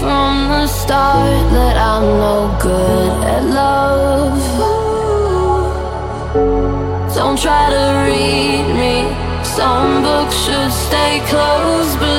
from the start that I'm no good at love. Don't try to read me. Some books should stay closed.